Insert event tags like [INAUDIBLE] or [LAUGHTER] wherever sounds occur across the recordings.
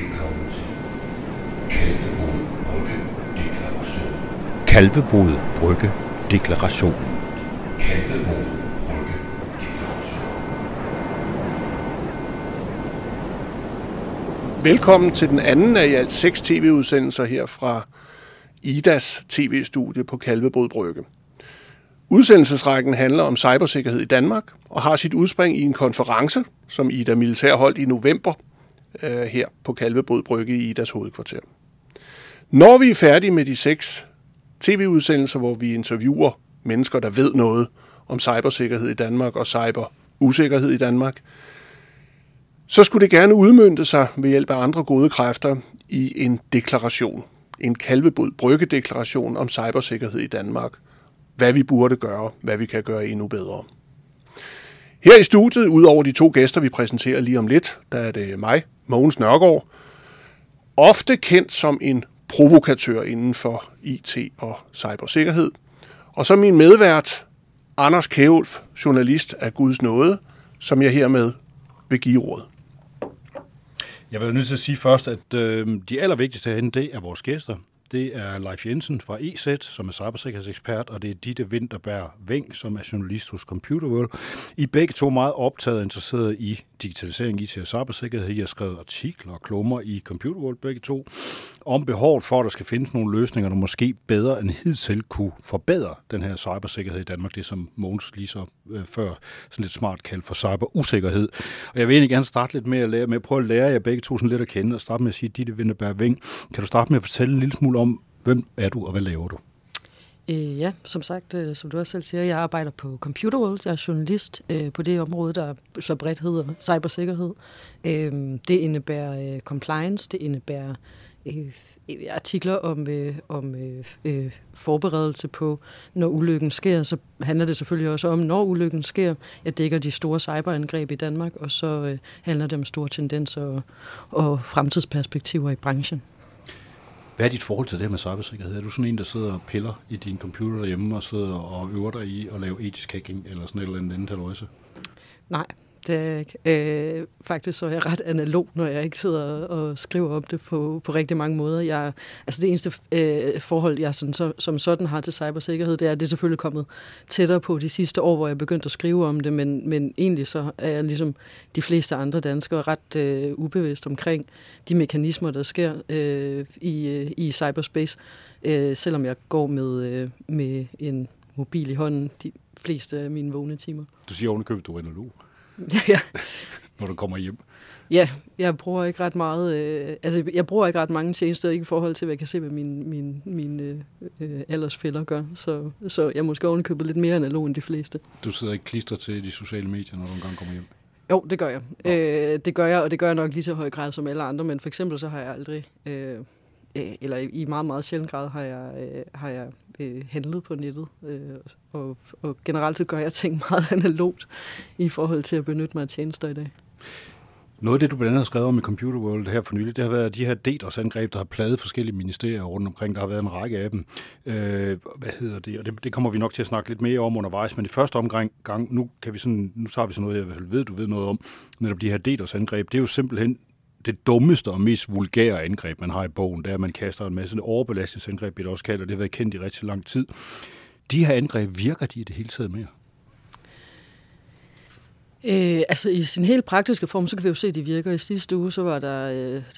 Velkommen til Kalvebod Brygge Deklaration. Kalvebod Brygge Deklaration. Kalvebod Brygge Deklaration. Velkommen til den anden af i alt seks tv-udsendelser her fra IDAs tv-studie på Kalvebod Brygge. Udsendelsesrækken handler om cybersikkerhed i Danmark og har sit udspring i en konference, som Ida Militær holdt i november øh, her på Kalvebod Brygge i deres hovedkvarter. Når vi er færdige med de seks tv-udsendelser, hvor vi interviewer mennesker, der ved noget om cybersikkerhed i Danmark og cyberusikkerhed i Danmark, så skulle det gerne udmønte sig ved hjælp af andre gode kræfter i en deklaration. En kalvebod bryggedeklaration om cybersikkerhed i Danmark. Hvad vi burde gøre, hvad vi kan gøre endnu bedre. Her i studiet, udover de to gæster, vi præsenterer lige om lidt, der er det mig, Mogens Nørgaard, ofte kendt som en provokatør inden for IT og cybersikkerhed. Og så min medvært, Anders Kævulf, journalist af Guds Nåde, som jeg hermed vil give ordet. Jeg vil jo nødt til at sige først, at øh, de allervigtigste herinde, det er vores gæster. Det er Leif Jensen fra EZ, som er cybersikkerhedsekspert, og det er Ditte Winterberg Veng, som er journalist hos Computer World. I er begge to meget optaget og interesseret i digitalisering, IT og cybersikkerhed. I har skrevet artikler og klummer i Computer World begge to om behovet for, at der skal findes nogle løsninger, der måske bedre end hidtil kunne forbedre den her cybersikkerhed i Danmark. Det som Mogens lige så øh, før sådan lidt smart kaldt for cyberusikkerhed. Og jeg vil egentlig gerne starte lidt med at, lære, med at prøve at lære jer begge to sådan lidt at kende, og starte med at sige, Ditte Winterberg Veng, kan du starte med at fortælle en lille smule om, hvem er du, og hvad laver du? Øh, ja, som sagt, øh, som du også selv siger, jeg arbejder på Computer World. Jeg er journalist øh, på det område, der så bredt hedder cybersikkerhed. Øh, det indebærer øh, compliance, det indebærer øh, øh artikler om, øh, om øh, øh, forberedelse på, når ulykken sker, så handler det selvfølgelig også om, når ulykken sker. Jeg dækker de store cyberangreb i Danmark, og så øh, handler det om store tendenser og, og fremtidsperspektiver i branchen. Hvad er dit forhold til det her med cybersikkerhed? Er du sådan en, der sidder og piller i din computer derhjemme og sidder og øver dig i at lave etisk hacking eller sådan et eller andet andet løse? Nej, det er. Øh, øh, faktisk så er jeg ret analog, når jeg ikke sidder og skriver om det på, på rigtig mange måder. Jeg, altså det eneste øh, forhold, jeg sådan, så, som sådan har til cybersikkerhed, det er, at det er selvfølgelig kommet tættere på de sidste år, hvor jeg begyndte at skrive om det, men, men egentlig så er jeg ligesom de fleste andre danskere ret øh, ubevidst omkring de mekanismer, der sker øh, i, øh, i cyberspace, øh, selvom jeg går med, øh, med en mobil i hånden de fleste af mine vågne timer. Du siger ovenikøbet, du er analog. [LAUGHS] ja. når du kommer hjem. Ja, jeg bruger ikke ret meget, øh, altså jeg bruger ikke ret mange tjenester, ikke i forhold til, hvad jeg kan se, hvad mine, mine, mine øh, aldersfælder gør. Så, så jeg måske ovenikøbet lidt mere analog end de fleste. Du sidder ikke klister til de sociale medier, når du engang kommer hjem? Jo, det gør jeg. Øh, det gør jeg, og det gør jeg nok lige så høj grad som alle andre, men for eksempel så har jeg aldrig, øh, øh, eller i meget, meget sjældent grad har jeg, øh, har jeg øh, handlet på nettet. Øh, og, og generelt så gør jeg ting [LAUGHS] meget analogt i forhold til at benytte mig af tjenester i dag. Noget af det, du blandt andet har skrevet om i Computer World her for nylig, det har været de her DDoS-angreb, der har pladet forskellige ministerier rundt omkring. Der har været en række af dem. Øh, hvad hedder det? Og det, det kommer vi nok til at snakke lidt mere om undervejs, men i første omgang, gang, nu, kan vi sådan, nu tager vi sådan noget, jeg i hvert fald ved, du ved noget om, netop de her DDoS-angreb. Det er jo simpelthen det dummeste og mest vulgære angreb, man har i bogen, det er, at man kaster en masse overbelastningsangreb, det også kalder, det har været kendt i rigtig lang tid. De her angreb, virker de i det hele taget mere? Øh, altså i sin helt praktiske form, så kan vi jo se, at det virker. I sidste uge, så var der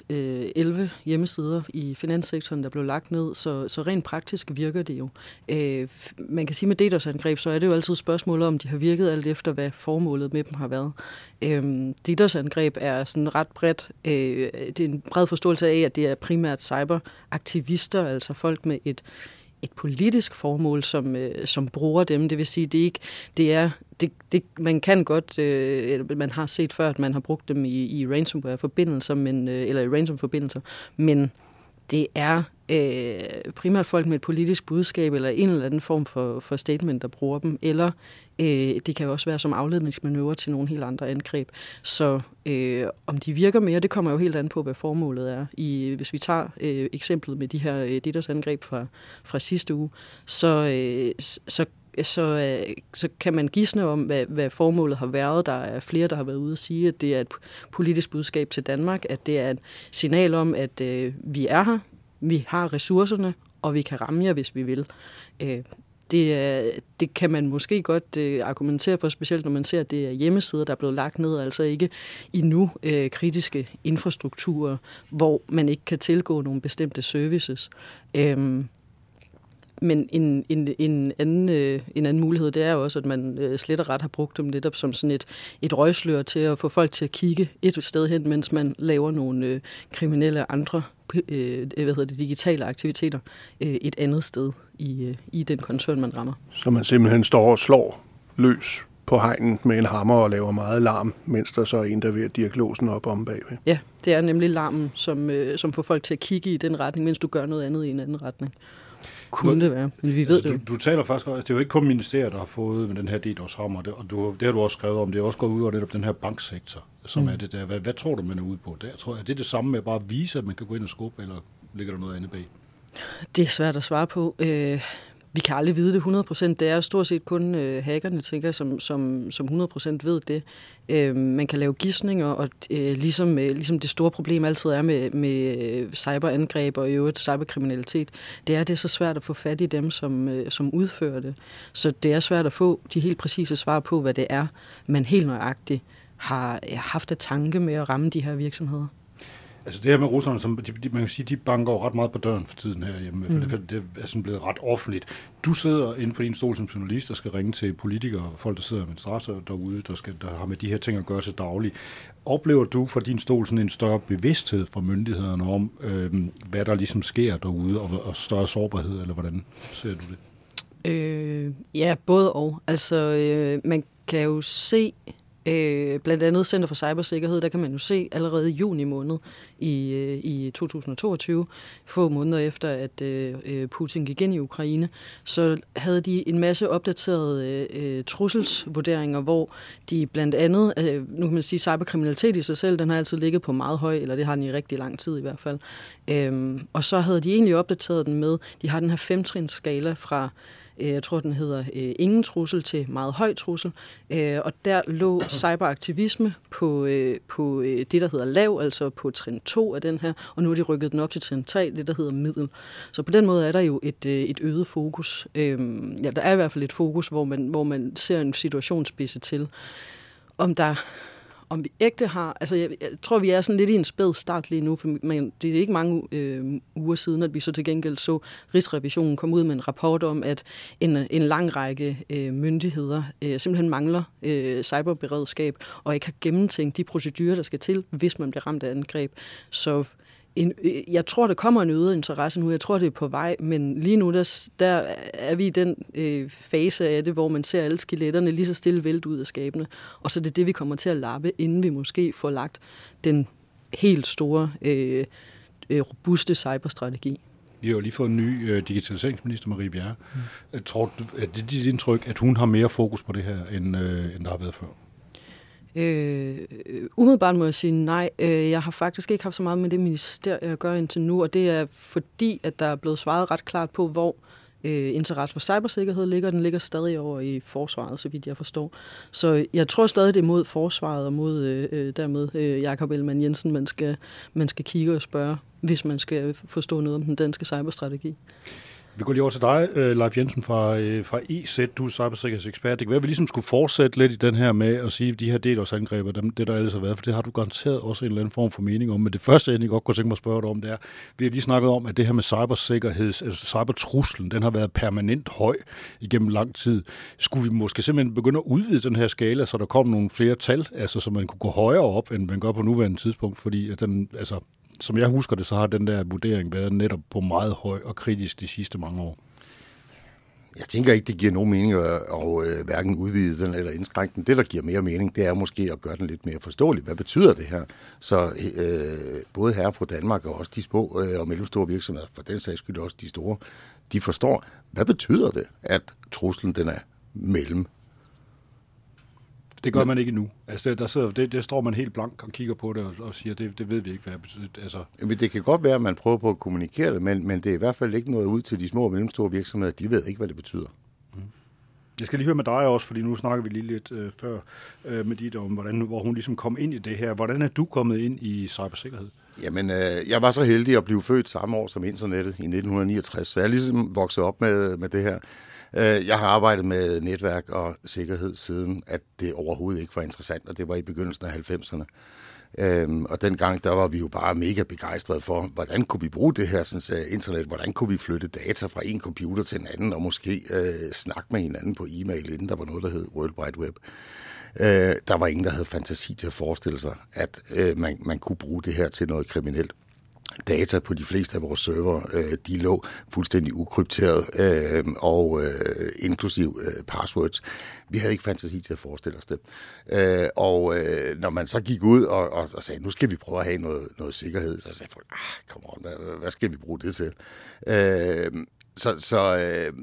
øh, øh 11 hjemmesider i finanssektoren, der blev lagt ned, så, så rent praktisk virker det jo. Øh, man kan sige med DDoS-angreb, så er det jo altid spørgsmålet om, de har virket alt efter, hvad formålet med dem har været. Øh, DDoS-angreb er sådan ret bredt, øh, det er en bred forståelse af, at det er primært cyberaktivister, altså folk med et et politisk formål, som, øh, som bruger dem. Det vil sige, det er ikke, det er, det, det, man kan godt, øh, man har set før, at man har brugt dem i, i ransomware-forbindelser, men, øh, eller i ransom-forbindelser, men det er øh, primært folk med et politisk budskab eller en eller anden form for, for statement, der bruger dem, eller øh, det kan jo også være som afledningsmanøvre til nogle helt andre angreb. Så øh, om de virker mere, det kommer jo helt an på, hvad formålet er. I, hvis vi tager øh, eksemplet med de her øh, angreb fra, fra sidste uge, så, øh, så så, øh, så kan man gisne om, hvad, hvad formålet har været. Der er flere, der har været ude og sige, at det er et politisk budskab til Danmark, at det er et signal om, at øh, vi er her, vi har ressourcerne, og vi kan ramme jer, hvis vi vil. Øh, det, det kan man måske godt øh, argumentere for, specielt når man ser, at det er hjemmesider, der er blevet lagt ned, altså ikke endnu øh, kritiske infrastrukturer, hvor man ikke kan tilgå nogle bestemte services. Øh, men en, en, en, anden, øh, en anden mulighed, det er jo også, at man øh, slet og ret har brugt dem netop som sådan et, et røgslør til at få folk til at kigge et sted hen, mens man laver nogle øh, kriminelle andre øh, hvad hedder det, digitale aktiviteter øh, et andet sted i, øh, i den koncern, man rammer. Så man simpelthen står og slår løs på hegnen med en hammer og laver meget larm, mens der så er en, der vil dirke låsen op om bagved. Ja, det er nemlig larmen, som, øh, som får folk til at kigge i den retning, mens du gør noget andet i en anden retning. Kunne det være, men vi ved altså, det Du, du taler faktisk også, det er jo ikke kun ministeriet, der har fået med den her DDoS-hammer, det, og du, det har du også skrevet om, det er også gået ud over netop den her banksektor, som mm. er det der. Hvad, hvad tror du, man er ude på der? Tror, er det det samme med at bare vise, at man kan gå ind og skubbe, eller ligger der noget andet bag? Det er svært at svare på. Øh, vi kan aldrig vide det 100%. Det er stort set kun øh, hackerne, tænker jeg, som, som, som 100% ved det. Øh, man kan lave gissninger, og øh, ligesom, øh, ligesom det store problem altid er med, med øh, cyberangreb og i øvrigt cyberkriminalitet, det er, at det er så svært at få fat i dem, som, øh, som udfører det. Så det er svært at få de helt præcise svar på, hvad det er, man helt nøjagtigt har øh, haft af tanke med at ramme de her virksomheder. Altså det her med russerne, som de, de, man kan sige, de banker jo ret meget på døren for tiden her hjemme, for mm. det, det er sådan blevet ret offentligt. Du sidder inden for din stol som journalist og skal ringe til politikere og folk, der sidder med strasser derude, der, skal, der har med de her ting at gøre til daglig. Oplever du fra din stol sådan en større bevidsthed fra myndighederne om, øh, hvad der ligesom sker derude, og, og større sårbarhed, eller hvordan ser du det? Øh, ja, både og. Altså, øh, man kan jo se Øh, blandt andet Center for Cybersikkerhed, der kan man jo se allerede i juni måned i, øh, i 2022, få måneder efter, at øh, øh, Putin gik ind i Ukraine, så havde de en masse opdaterede øh, øh, trusselsvurderinger, hvor de blandt andet, øh, nu kan man sige, cyberkriminalitet i sig selv, den har altid ligget på meget høj, eller det har den i rigtig lang tid i hvert fald. Øh, og så havde de egentlig opdateret den med, de har den her femtrins skala fra Øh, jeg tror, den hedder øh, ingen trussel til meget høj trussel. Øh, og der lå cyberaktivisme på, på det, der hedder lav, altså på trin 2 af den her, og nu har de rykket den op til trin 3, det der hedder middel. Så på den måde er der jo et, et øget fokus. Ja, der er i hvert fald et fokus, hvor man, hvor man ser en situationsspidse til. Om der om vi ægte har, altså jeg, jeg tror, vi er sådan lidt i en spæd start lige nu, for men det er ikke mange øh, uger siden, at vi så til gengæld så Rigsrevisionen komme ud med en rapport om, at en, en lang række øh, myndigheder øh, simpelthen mangler øh, cyberberedskab og ikke har gennemtænkt de procedurer, der skal til, hvis man bliver ramt af angreb. Så en, øh, jeg tror, der kommer en øget interesse nu. Jeg tror, det er på vej, men lige nu der, der er vi i den øh, fase af det, hvor man ser alle skeletterne lige så stille vælte ud af skabene. Og så er det det, vi kommer til at lappe, inden vi måske får lagt den helt store, øh, øh, robuste cyberstrategi. Vi har jo lige fået en ny øh, digitaliseringsminister, Marie Bjerre. Mm. Tror du, er det dit indtryk, at hun har mere fokus på det her, end, øh, end der har været før? Øh, umiddelbart må jeg sige nej. Øh, jeg har faktisk ikke haft så meget med det ministerie at gøre indtil nu, og det er fordi, at der er blevet svaret ret klart på, hvor øh, interesse for cybersikkerhed ligger. Den ligger stadig over i forsvaret, så vidt jeg forstår. Så jeg tror stadig, det er mod forsvaret og mod øh, øh dermed øh, Jakob Ellemann Jensen, man skal, man skal kigge og spørge, hvis man skal forstå noget om den danske cyberstrategi. Vi går lige over til dig, øh, Leif Jensen fra, øh, fra EZ, du er cybersikkerhedsekspert. Det kan være, at vi ligesom skulle fortsætte lidt i den her med at sige, at de her DDoS-angreb, det der ellers har været, for det har du garanteret også en eller anden form for mening om. Men det første, jeg godt kunne tænke mig at spørge dig om, det er, vi har lige snakket om, at det her med cybersikkerhed, altså cybertruslen, den har været permanent høj igennem lang tid. Skulle vi måske simpelthen begynde at udvide den her skala, så der kom nogle flere tal, altså så man kunne gå højere op, end man gør på nuværende tidspunkt, fordi at den, altså, som jeg husker det, så har den der vurdering været netop på meget høj og kritisk de sidste mange år. Jeg tænker ikke, det giver nogen mening at, at, at hverken udvide den eller indskrænke den. Det, der giver mere mening, det er måske at gøre den lidt mere forståelig. Hvad betyder det her? Så øh, både her fra Danmark og også de små øh, og mellemstore virksomheder, for den sags skyld også de store, de forstår, hvad betyder det, at truslen den er mellem det gør man ikke nu. Altså, der, sidder, det, der står man helt blank og kigger på det og, og siger, det, det ved vi ikke, hvad det betyder. Altså. Jamen, det kan godt være, at man prøver på at kommunikere det, men, men det er i hvert fald ikke noget ud til de små og mellemstore virksomheder. De ved ikke, hvad det betyder. Mm. Jeg skal lige høre med dig også, fordi nu snakker vi lige lidt øh, før øh, med dit om, hvordan, hvor hun ligesom kom ind i det her. Hvordan er du kommet ind i cybersikkerhed? Jamen, øh, jeg var så heldig at blive født samme år som internettet i 1969, så jeg er ligesom vokset op med, med det her. Øh, jeg har arbejdet med netværk og sikkerhed siden, at det overhovedet ikke var interessant, og det var i begyndelsen af 90'erne. Øhm, og dengang, der var vi jo bare mega begejstrede for, hvordan kunne vi bruge det her sådan, uh, internet, hvordan kunne vi flytte data fra en computer til en anden, og måske øh, snakke med hinanden på e-mail, inden der var noget, der hed World Wide Web. Øh, der var ingen, der havde fantasi til at forestille sig, at øh, man, man kunne bruge det her til noget kriminelt data på de fleste af vores server, øh, de lå fuldstændig ukrypteret, øh, og øh, inklusiv øh, passwords. Vi havde ikke fantasi til at forestille os det. Øh, og øh, når man så gik ud og, og, og sagde, nu skal vi prøve at have noget, noget sikkerhed, så sagde folk, ah, come on, hvad, hvad skal vi bruge det til? Øh, så så øh,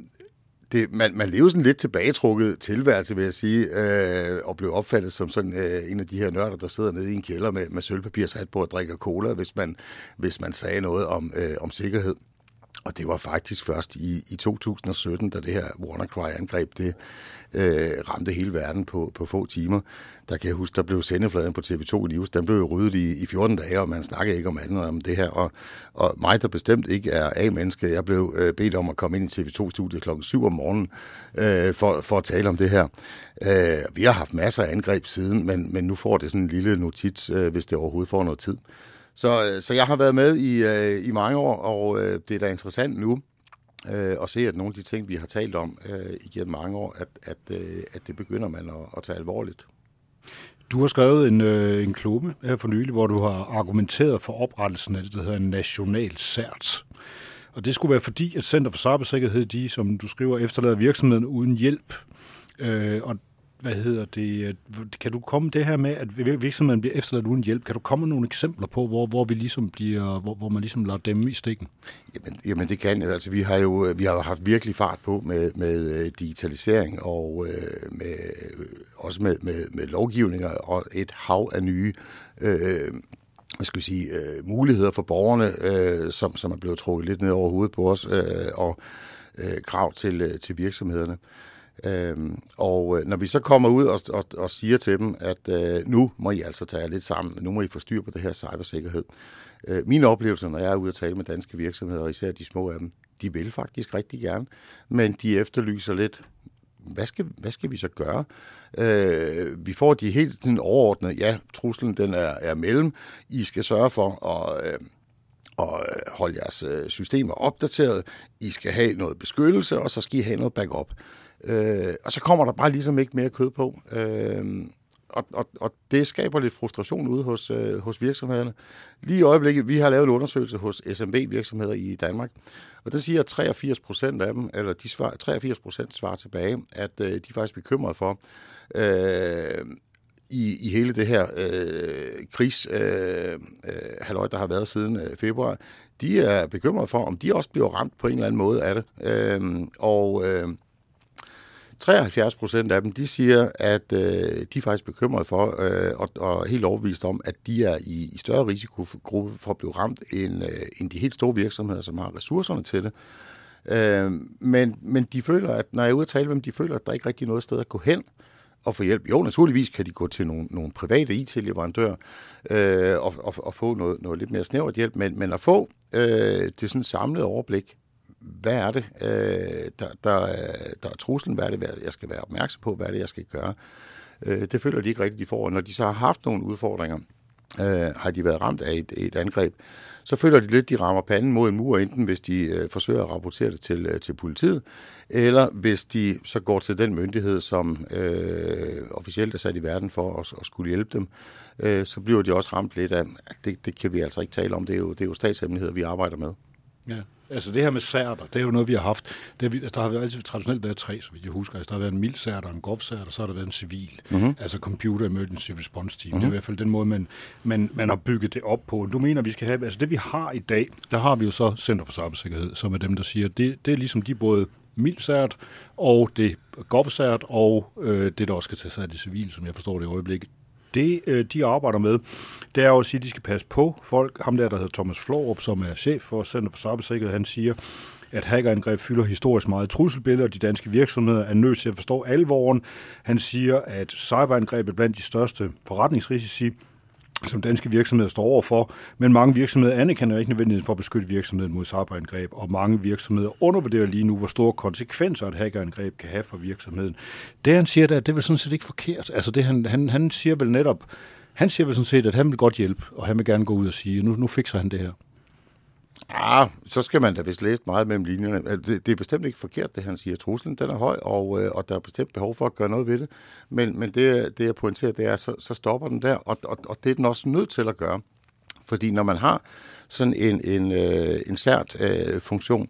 det, man, man lever sådan lidt tilbagetrukket tilværelse, vil jeg sige, øh, og blev opfattet som sådan øh, en af de her nørder, der sidder nede i en kælder med, med sølvpapirshat på og drikker cola, hvis man, hvis man sagde noget om, øh, om sikkerhed. Og det var faktisk først i, i 2017, da det her WannaCry-angreb det øh, ramte hele verden på, på få timer. Der kan jeg huske, der blev sendefladen på TV2 News, den blev jo ryddet i, i 14 dage, og man snakkede ikke om andet om det her. Og, og mig, der bestemt ikke er A-menneske, jeg blev øh, bedt om at komme ind i TV2-studiet klokken 7 om morgenen øh, for, for at tale om det her. Øh, vi har haft masser af angreb siden, men, men nu får det sådan en lille notits, øh, hvis det overhovedet får noget tid. Så, øh, så jeg har været med i, øh, i mange år, og øh, det er da interessant nu øh, at se, at nogle af de ting, vi har talt om øh, igennem mange år, at, at, øh, at det begynder man at, at tage alvorligt. Du har skrevet en, øh, en klumme her for nylig, hvor du har argumenteret for oprettelsen af det, der hedder national CERT. Og det skulle være fordi, at Center for Cybersikkerhed, de, som du skriver, efterlader virksomheden uden hjælp. Øh, og hvad hedder det, kan du komme det her med, at virksomheden bliver efterladt uden hjælp, kan du komme med nogle eksempler på, hvor, hvor vi ligesom bliver, hvor, hvor man ligesom lader dem i stikken? Jamen, jamen det kan Altså, vi har jo vi har haft virkelig fart på med, med øh, digitalisering og øh, med, øh, også med, med, med lovgivninger og et hav af nye øh, hvad skal vi sige, øh, muligheder for borgerne, øh, som, som er blevet trukket lidt ned over hovedet på os, øh, og øh, krav til, øh, til virksomhederne. Øhm, og øh, når vi så kommer ud og, og, og siger til dem, at øh, nu må I altså tage jer lidt sammen, nu må I få styr på det her cybersikkerhed. Øh, min oplevelse, når jeg er ude og tale med danske virksomheder, og især de små af dem, de vil faktisk rigtig gerne, men de efterlyser lidt, hvad skal, hvad skal vi så gøre? Øh, vi får de helt den overordnede, ja, truslen den er, er mellem. I skal sørge for at... Øh, og holde jeres øh, systemer opdateret. I skal have noget beskyttelse, og så skal I have noget backup. Øh, og så kommer der bare ligesom ikke mere kød på. Øh, og, og, og det skaber lidt frustration ude hos, øh, hos virksomhederne. Lige i øjeblikket, vi har lavet en undersøgelse hos SMB-virksomheder i Danmark, og den siger, at 83 procent af dem, eller de svar, 83 procent svarer tilbage, at øh, de er faktisk bekymrede for, øh, i, i hele det her øh, krigshalløj, øh, øh, der har været siden øh, februar, de er bekymrede for, om de også bliver ramt på en eller anden måde af det. Øh, og øh, 73 procent af dem, de siger, at øh, de er faktisk bekymrede for, øh, og, og helt overbevist om, at de er i, i større risikogruppe for at blive ramt, end, øh, end de helt store virksomheder, som har ressourcerne til det. Øh, men, men de føler, at når jeg er ude og tale med dem, de føler, at der ikke rigtig er noget sted at gå hen og få hjælp. Jo, naturligvis kan de gå til nogle, nogle private IT-leverandører øh, og, og, og få noget, noget lidt mere snævert hjælp, men, men at få øh, det sådan samlede overblik, hvad er det, øh, der, der, der er truslen, hvad er det, jeg skal være opmærksom på, hvad er det, jeg skal gøre. Øh, det føler de ikke rigtigt, de får. Og når de så har haft nogle udfordringer, øh, har de været ramt af et, et angreb, så føler de lidt, de rammer panden mod en mur, enten hvis de øh, forsøger at rapportere det til, øh, til politiet, eller hvis de så går til den myndighed, som øh, officielt er sat i verden for at, at skulle hjælpe dem, øh, så bliver de også ramt lidt af, det, det kan vi altså ikke tale om, det er jo, det er jo statshemmeligheder, vi arbejder med. Ja. Altså det her med særter, det er jo noget, vi har haft. Det vi, der har altid traditionelt været tre, så vidt jeg husker. Altså, der har været en mild særter, en grov særter, og så har der været en civil. Mm-hmm. Altså Computer Emergency Response Team. Mm-hmm. Det er i hvert fald den måde, man, man, man har bygget det op på. Du mener, vi skal have... Altså det vi har i dag, der har vi jo så Center for Cybersikkerhed, som er dem, der siger, det, det er ligesom de både mildsært, og det govsært, og øh, det, der også skal tage sig af det civile, som jeg forstår det i øjeblikket. Det, øh, de arbejder med, det er jo at sige, at de skal passe på folk. Ham der, der hedder Thomas Florup, som er chef for Center for Cybersikkerhed, han siger, at hackerangreb fylder historisk meget trusselbillede, og de danske virksomheder er nødt til at forstå alvoren. Han siger, at cyberangreb er blandt de største forretningsrisici, som danske virksomheder står overfor, men mange virksomheder anerkender ikke nødvendigheden for at beskytte virksomheden mod cyberangreb, og mange virksomheder undervurderer lige nu, hvor store konsekvenser et hackerangreb kan have for virksomheden. Det han siger, der, det er vel sådan set ikke forkert. Altså det, han, han, han siger vel netop, han siger vel sådan set, at han vil godt hjælpe, og han vil gerne gå ud og sige, nu, nu fikser han det her. Ja, så skal man da vist læse meget mellem linjerne. Øh, det, det er bestemt ikke forkert, det han siger. Truslen den er høj, og, øh, og der er bestemt behov for at gøre noget ved det. Men, men det, det jeg pointerer, det er, så, så stopper den der, og, og, og det er den også nødt til at gøre. Fordi når man har sådan en, en, øh, en sært øh, funktion,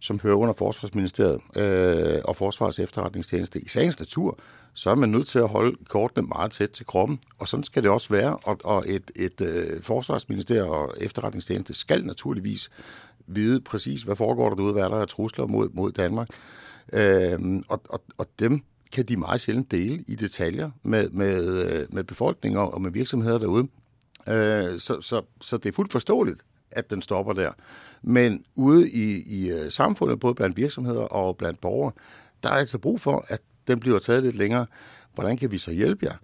som hører under Forsvarsministeriet øh, og Forsvars efterretningstjeneste i sagens natur, så er man nødt til at holde kortene meget tæt til kroppen. Og sådan skal det også være. Og, og et, et øh, forsvarsministerium og efterretningstjeneste skal naturligvis vide præcis, hvad foregår der derude, hvad er der er trusler mod, mod Danmark. Øh, og, og, og dem kan de meget sjældent dele i detaljer med, med, øh, med befolkninger og med virksomheder derude. Øh, så, så, så det er fuldt forståeligt, at den stopper der. Men ude i, i øh, samfundet, både blandt virksomheder og blandt borgere, der er altså brug for, at den bliver taget lidt længere. Hvordan kan vi så hjælpe jer?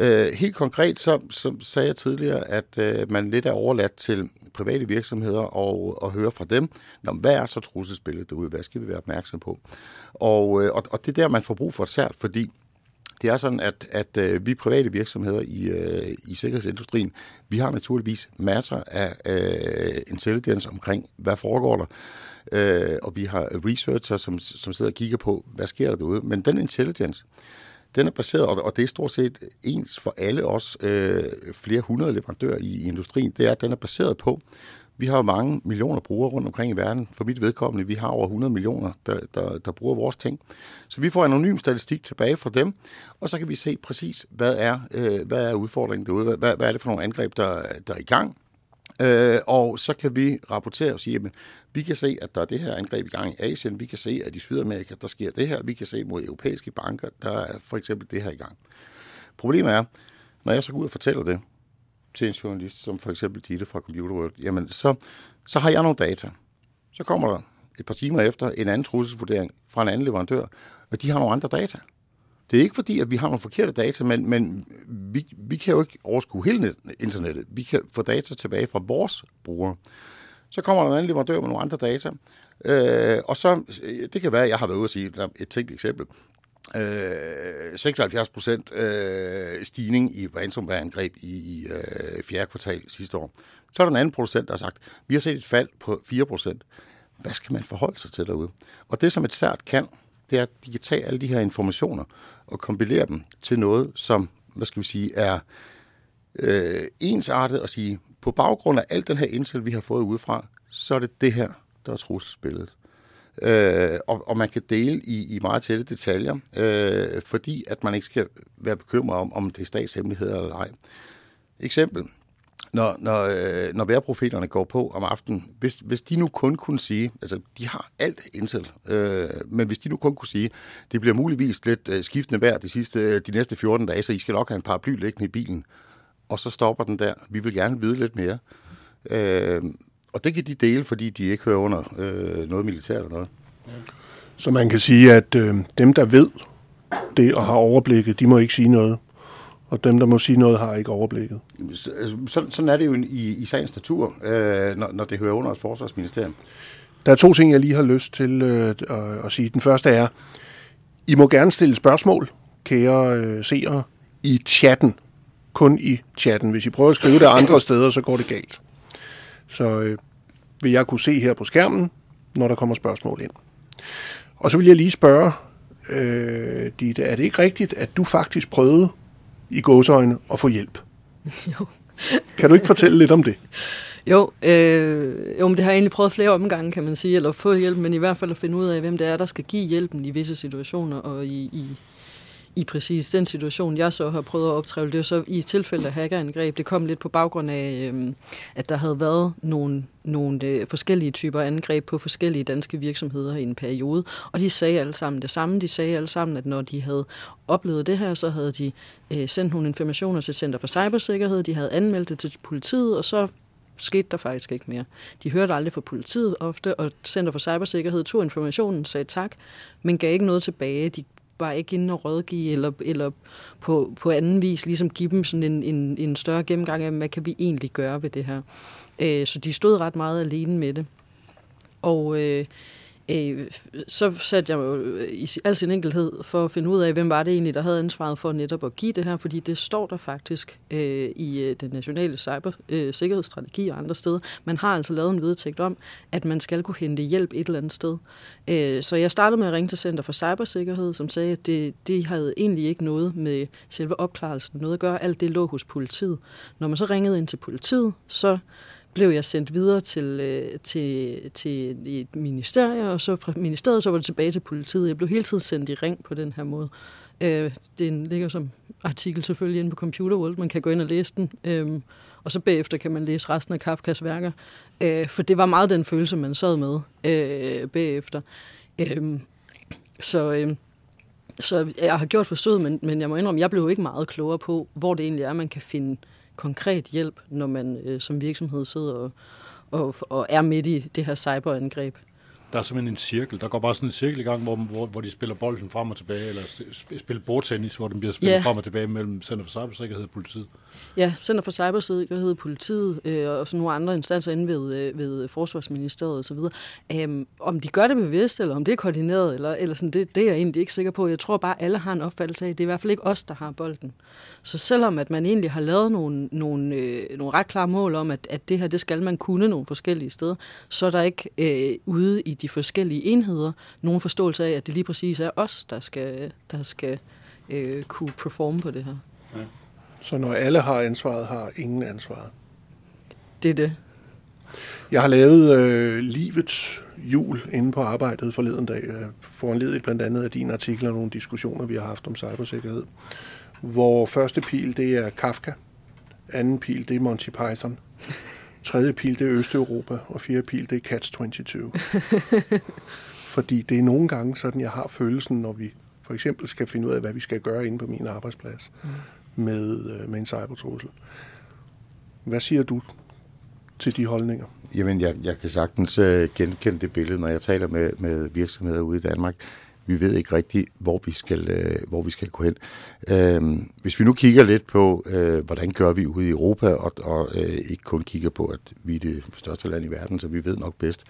Øh, helt konkret, så, så sagde jeg tidligere, at øh, man lidt er overladt til private virksomheder og, og høre fra dem, Nå, hvad er så trusselsbilledet derude? Hvad skal vi være opmærksom på? Og, øh, og, og det er der, man får brug for et sært, fordi det er sådan, at, at øh, vi private virksomheder i, øh, i sikkerhedsindustrien, vi har naturligvis masser af øh, intelligence omkring, hvad foregår der. Øh, og vi har researcher, som, som sidder og kigger på, hvad sker der derude. Men den intelligence, den er baseret, og det er stort set ens for alle os øh, flere hundrede leverandører i, i industrien, det er, at den er baseret på, vi har jo mange millioner brugere rundt omkring i verden. For mit vedkommende, vi har over 100 millioner, der, der, der bruger vores ting. Så vi får anonym statistik tilbage fra dem, og så kan vi se præcis, hvad er, øh, hvad er udfordringen derude, hvad, hvad er det for nogle angreb, der, der er i gang, Øh, og så kan vi rapportere og sige, at vi kan se, at der er det her angreb i gang i Asien, vi kan se, at i Sydamerika, der sker det her, vi kan se mod europæiske banker, der er for eksempel det her i gang. Problemet er, når jeg så går ud og fortæller det til en journalist, som for eksempel Ditte fra Computer World, jamen så, så har jeg nogle data. Så kommer der et par timer efter en anden trusselsvurdering fra en anden leverandør, og de har nogle andre data. Det er ikke fordi, at vi har nogle forkerte data, men, men vi, vi kan jo ikke overskue hele internettet. Vi kan få data tilbage fra vores brugere. Så kommer der en anden leverandør med nogle andre data, øh, og så, det kan være, at jeg har været ude at sige et tænkt eksempel. Øh, 76 procent øh, stigning i ransomware-angreb i, i øh, fjerde kvartal sidste år. Så er der en anden producent, der har sagt, vi har set et fald på 4 procent. Hvad skal man forholde sig til derude? Og det, som et sært kan, det er, at de kan tage alle de her informationer og kombinere dem til noget, som, hvad skal vi sige, er øh, ensartet og sige, på baggrund af alt den her intel, vi har fået udefra, så er det det her, der er trusselsbilledet. Øh, og, og man kan dele i, i meget tætte detaljer, øh, fordi at man ikke skal være bekymret om, om det er statshemmeligheder eller ej. Eksempel når, når, øh, når vejrprofeterne går på om aftenen, hvis, hvis de nu kun kunne sige, altså de har alt indtil, øh, men hvis de nu kun kunne sige, det bliver muligvis lidt øh, skiftende vejr de, sidste, øh, de næste 14 dage, så I skal nok have en paraply liggende i bilen, og så stopper den der. Vi vil gerne vide lidt mere. Øh, og det kan de dele, fordi de ikke hører under øh, noget militær eller noget. Så man kan sige, at øh, dem, der ved det og har overblikket, de må ikke sige noget og dem, der må sige noget, har ikke overblikket. Så, sådan, sådan er det jo i, i sagens natur, øh, når, når det hører under et forsvarsministerium. Der er to ting, jeg lige har lyst til øh, at, at sige. Den første er, I må gerne stille spørgsmål, kære øh, seere, i chatten. Kun i chatten. Hvis I prøver at skrive det andre steder, så går det galt. Så øh, vil jeg kunne se her på skærmen, når der kommer spørgsmål ind. Og så vil jeg lige spørge, øh, Ditte, er det ikke rigtigt, at du faktisk prøvede i gåsøjne at få hjælp. [LAUGHS] Jo. kan du ikke fortælle lidt om det? Jo, øh, jo, men det har jeg egentlig prøvet flere omgange, kan man sige, eller få hjælp, men i hvert fald at finde ud af, hvem det er, der skal give hjælpen i visse situationer, og i, i, i præcis den situation, jeg så har prøvet at optræve, det er så i tilfælde af hackerangreb. Det kom lidt på baggrund af, øh, at der havde været nogle, nogle øh, forskellige typer angreb på forskellige danske virksomheder i en periode, og de sagde alle sammen det samme. De sagde alle sammen, at når de havde oplevet det her, så havde de øh, sendt nogle informationer til Center for Cybersikkerhed, de havde anmeldt det til politiet, og så skete der faktisk ikke mere. De hørte aldrig fra politiet ofte, og Center for Cybersikkerhed tog informationen, sagde tak, men gav ikke noget tilbage. De var ikke inde og rådgive, eller, eller på, på anden vis ligesom give dem sådan en, en, en større gennemgang af, hvad kan vi egentlig gøre ved det her. Øh, så de stod ret meget alene med det. Og øh, øh, så satte jeg jo øh, i al sin enkelhed for at finde ud af, hvem var det egentlig, der havde ansvaret for netop at give det her, fordi det står der faktisk øh, i øh, den nationale cybersikkerhedsstrategi øh, og andre steder. Man har altså lavet en vedtægt om, at man skal kunne hente hjælp et eller andet sted. Øh, så jeg startede med at ringe til Center for Cybersikkerhed, som sagde, at det, det havde egentlig ikke noget med selve opklarelsen noget at gøre. Alt det lå hos politiet. Når man så ringede ind til politiet, så blev jeg sendt videre til, øh, til, til et ministerie, og så fra ministeriet så var det tilbage til politiet. Jeg blev hele tiden sendt i ring på den her måde. Øh, den ligger som artikel selvfølgelig inde på Computer World. Man kan gå ind og læse den, øh, og så bagefter kan man læse resten af Kafkas værker. Øh, for det var meget den følelse, man sad med øh, bagefter. Øh, så... Øh, så jeg har gjort forsøget, men, men jeg må indrømme, jeg blev ikke meget klogere på, hvor det egentlig er, man kan finde konkret hjælp, når man øh, som virksomhed sidder og, og, og er midt i det her cyberangreb. Der er simpelthen en cirkel. Der går bare sådan en cirkel i gang, hvor, hvor, hvor de spiller bolden frem og tilbage, eller spiller bordtennis, hvor den bliver spillet ja. frem og tilbage mellem Center for Cybersikkerhed og politiet. Ja, Center for Cybersikkerhed, politiet øh, og så nogle andre instanser inde ved, øh, ved Forsvarsministeriet osv. Um, om de gør det bevidst, eller om det er koordineret, eller, eller sådan, det, det er jeg egentlig ikke sikker på. Jeg tror bare, alle har en opfattelse af, det er i hvert fald ikke os, der har bolden. Så selvom at man egentlig har lavet nogle, nogle, øh, nogle ret klare mål om, at, at det her, det skal man kunne nogle forskellige steder, så er der ikke øh, ude i de forskellige enheder nogen forståelse af, at det lige præcis er os, der skal, der skal øh, kunne performe på det her. Ja. Så når alle har ansvaret, har ingen ansvaret? Det er det. Jeg har lavet øh, livets jul inde på arbejdet forleden dag, øh, foranledet blandt andet af din artikel og nogle diskussioner, vi har haft om cybersikkerhed. Hvor første pil, det er Kafka, anden pil, det er Monty Python, tredje pil, det er Østeuropa, og fjerde pil, det er Catch [LAUGHS] 22. Fordi det er nogle gange sådan, jeg har følelsen, når vi for eksempel skal finde ud af, hvad vi skal gøre inde på min arbejdsplads. Mm med, øh, med en cybertrussel. Hvad siger du til de holdninger? Jamen, jeg, jeg kan sagtens uh, genkende det billede, når jeg taler med, med virksomheder ude i Danmark. Vi ved ikke rigtigt, hvor vi skal, øh, hvor vi skal gå hen. Øh, hvis vi nu kigger lidt på, øh, hvordan gør vi ude i Europa, og, og øh, ikke kun kigger på, at vi er det største land i verden, så vi ved nok bedst,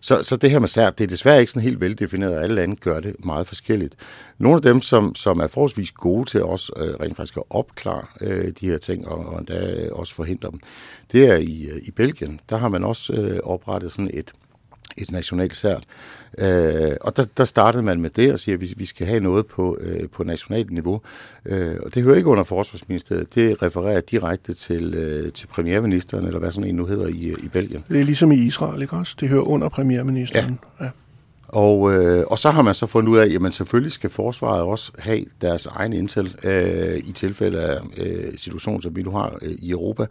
så, så det her med CERT, det er desværre ikke sådan helt veldefineret, og alle lande gør det meget forskelligt. Nogle af dem, som, som er forholdsvis gode til os øh, rent faktisk at opklare øh, de her ting, og, og endda øh, også forhindre dem, det er i, øh, i Belgien. Der har man også øh, oprettet sådan et, et nationalt cert. Øh, og der, der startede man med det og siger, at vi, vi skal have noget på, øh, på nationalt niveau. Øh, og det hører ikke under Forsvarsministeriet. Det refererer direkte til, øh, til premierministeren, eller hvad sådan en nu hedder i, i Belgien. Det er ligesom i Israel, ikke også? Det hører under premierministeren. Ja. ja. Og, øh, og så har man så fundet ud af, at man selvfølgelig skal forsvaret også have deres egen intel øh, i tilfælde af øh, situationen, som vi nu har øh, i Europa.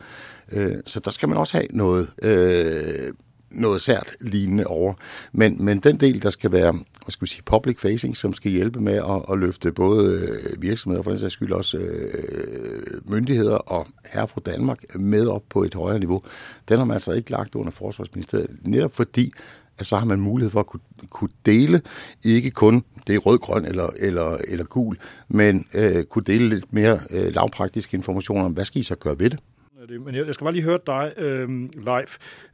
Øh, så der skal man også have noget øh, noget sært lignende over. Men, men den del, der skal være hvad skal vi sige, public facing, som skal hjælpe med at, at løfte både øh, virksomheder, for den sags skyld også øh, myndigheder og her fra Danmark med op på et højere niveau, den har man altså ikke lagt under Forsvarsministeriet, netop fordi at så har man mulighed for at kunne, kunne dele, ikke kun det er rød, grøn eller, eller, eller gul, men øh, kunne dele lidt mere øh, lavpraktisk information om, hvad skal I så gøre ved det? Det. Men jeg skal bare lige høre dig, øh, live.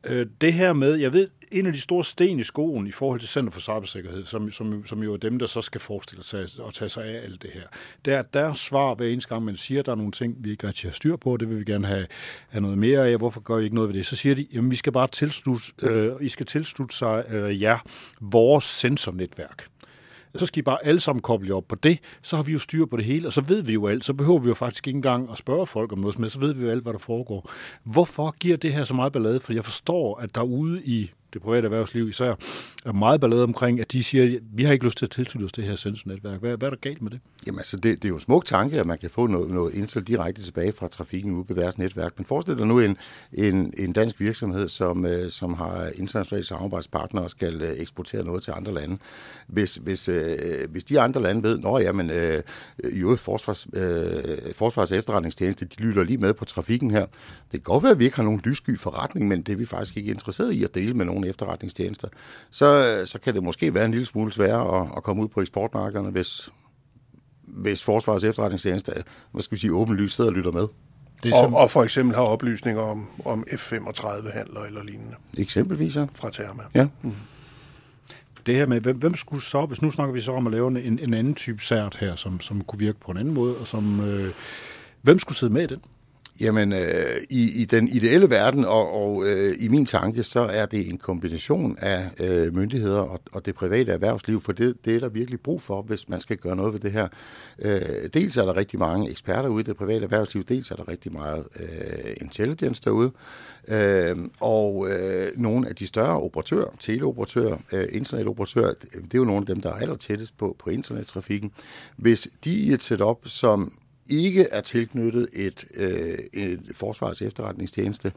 Øh, det her med, jeg ved, en af de store sten i skoen i forhold til Center for Cybersikkerhed, som, som, som jo er dem, der så skal forestille sig at tage sig af alt det her, det er, at deres svar hver eneste gang, man siger, at der er nogle ting, vi ikke rigtig har styr på, det vil vi gerne have, have noget mere af, hvorfor gør I ikke noget ved det? Så siger de, jamen vi skal bare tilslutte, øh, I skal tilslutte sig øh, jer vores sensornetværk så skal I bare alle sammen koble op på det, så har vi jo styr på det hele, og så ved vi jo alt, så behøver vi jo faktisk ikke engang at spørge folk om noget, men så ved vi jo alt, hvad der foregår. Hvorfor giver det her så meget ballade? For jeg forstår, at der ude i det private erhvervsliv især, er meget ballade omkring, at de siger, at vi har ikke lyst til at tilslutte os det her sensornetværk. Hvad, hvad er der galt med det? Jamen altså, det, det er jo en smuk tanke, at man kan få noget, noget indsigt direkte tilbage fra trafikken ude på deres netværk. Men forestil dig nu en, en, en dansk virksomhed, som, øh, som har internationale samarbejdspartnere og skal øh, eksportere noget til andre lande. Hvis, hvis, øh, hvis de andre lande ved, at jamen, øh, jo, forsvars, øh, forsvars efterretningstjeneste, de lytter lige med på trafikken her. Det kan godt være, at vi ikke har nogen lyssky forretning, men det er vi faktisk ikke interesseret i at dele med nogle efterretningstjenester. Så, så kan det måske være en lille smule sværere at, at komme ud på eksportmarkederne, hvis, hvis Forsvarets efterretningstjeneste, hvad skal vi sige, åbenlyst sidder og lytter med. Det er og, og for eksempel har oplysninger om, om F-35-handler eller lignende. Eksempelvis, ja. Fra Therma. Ja. Mm. Det her med, hvem, hvem skulle så, hvis nu snakker vi så om at lave en, en anden type sært her, som, som kunne virke på en anden måde, og som, øh, hvem skulle sidde med i den? Jamen, øh, i, i den ideelle verden og, og øh, i min tanke, så er det en kombination af øh, myndigheder og, og det private erhvervsliv, for det, det er der virkelig brug for, hvis man skal gøre noget ved det her. Øh, dels er der rigtig mange eksperter ude i det private erhvervsliv, dels er der rigtig meget øh, intelligence derude, øh, og øh, nogle af de større operatører, teleoperatører, øh, internetoperatører, det er jo nogle af dem, der er aller tættest på, på internettrafikken. Hvis de i et setup, som ikke er tilknyttet et, øh, et forsvars efterretningstjeneste,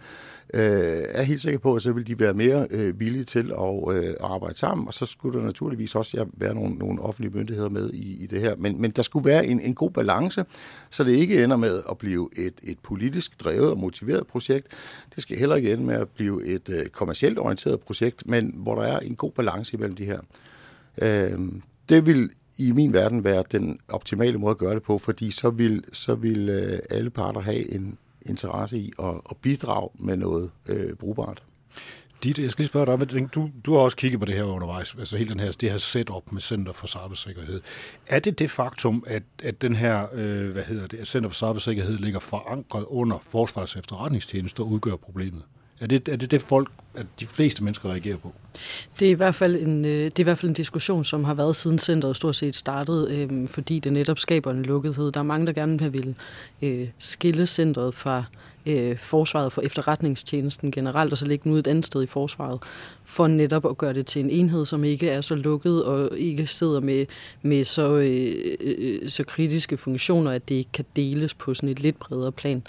øh, er helt sikker på, at så vil de være mere øh, villige til at øh, arbejde sammen, og så skulle der naturligvis også ja, være nogle, nogle offentlige myndigheder med i, i det her. Men, men der skulle være en, en god balance, så det ikke ender med at blive et, et politisk drevet og motiveret projekt. Det skal heller ikke ende med at blive et øh, kommercielt orienteret projekt, men hvor der er en god balance imellem de her. Øh, det vil i min verden være den optimale måde at gøre det på, fordi så vil, så vil øh, alle parter have en interesse i at, at bidrage med noget øh, brugbart. Dit, jeg skal lige spørge dig, du, du har også kigget på det her undervejs, altså hele den her, det her setup med Center for Cybersikkerhed. Er det det faktum, at, at den her, øh, hvad hedder det, Center for Cybersikkerhed ligger forankret under Forsvars efterretningstjeneste og udgør problemet? Er det, er det det folk, at de fleste mennesker reagerer på? Det er, i hvert fald en, øh, det er i hvert fald en diskussion, som har været siden centret stort set startede, øh, fordi det netop skaber en lukkethed. Der er mange, der gerne vil øh, skille centret fra øh, forsvaret for efterretningstjenesten generelt, og så lægge den ud et andet sted i forsvaret, for netop at gøre det til en enhed, som ikke er så lukket og ikke sidder med, med så, øh, øh, øh så kritiske funktioner, at det ikke kan deles på sådan et lidt bredere plan.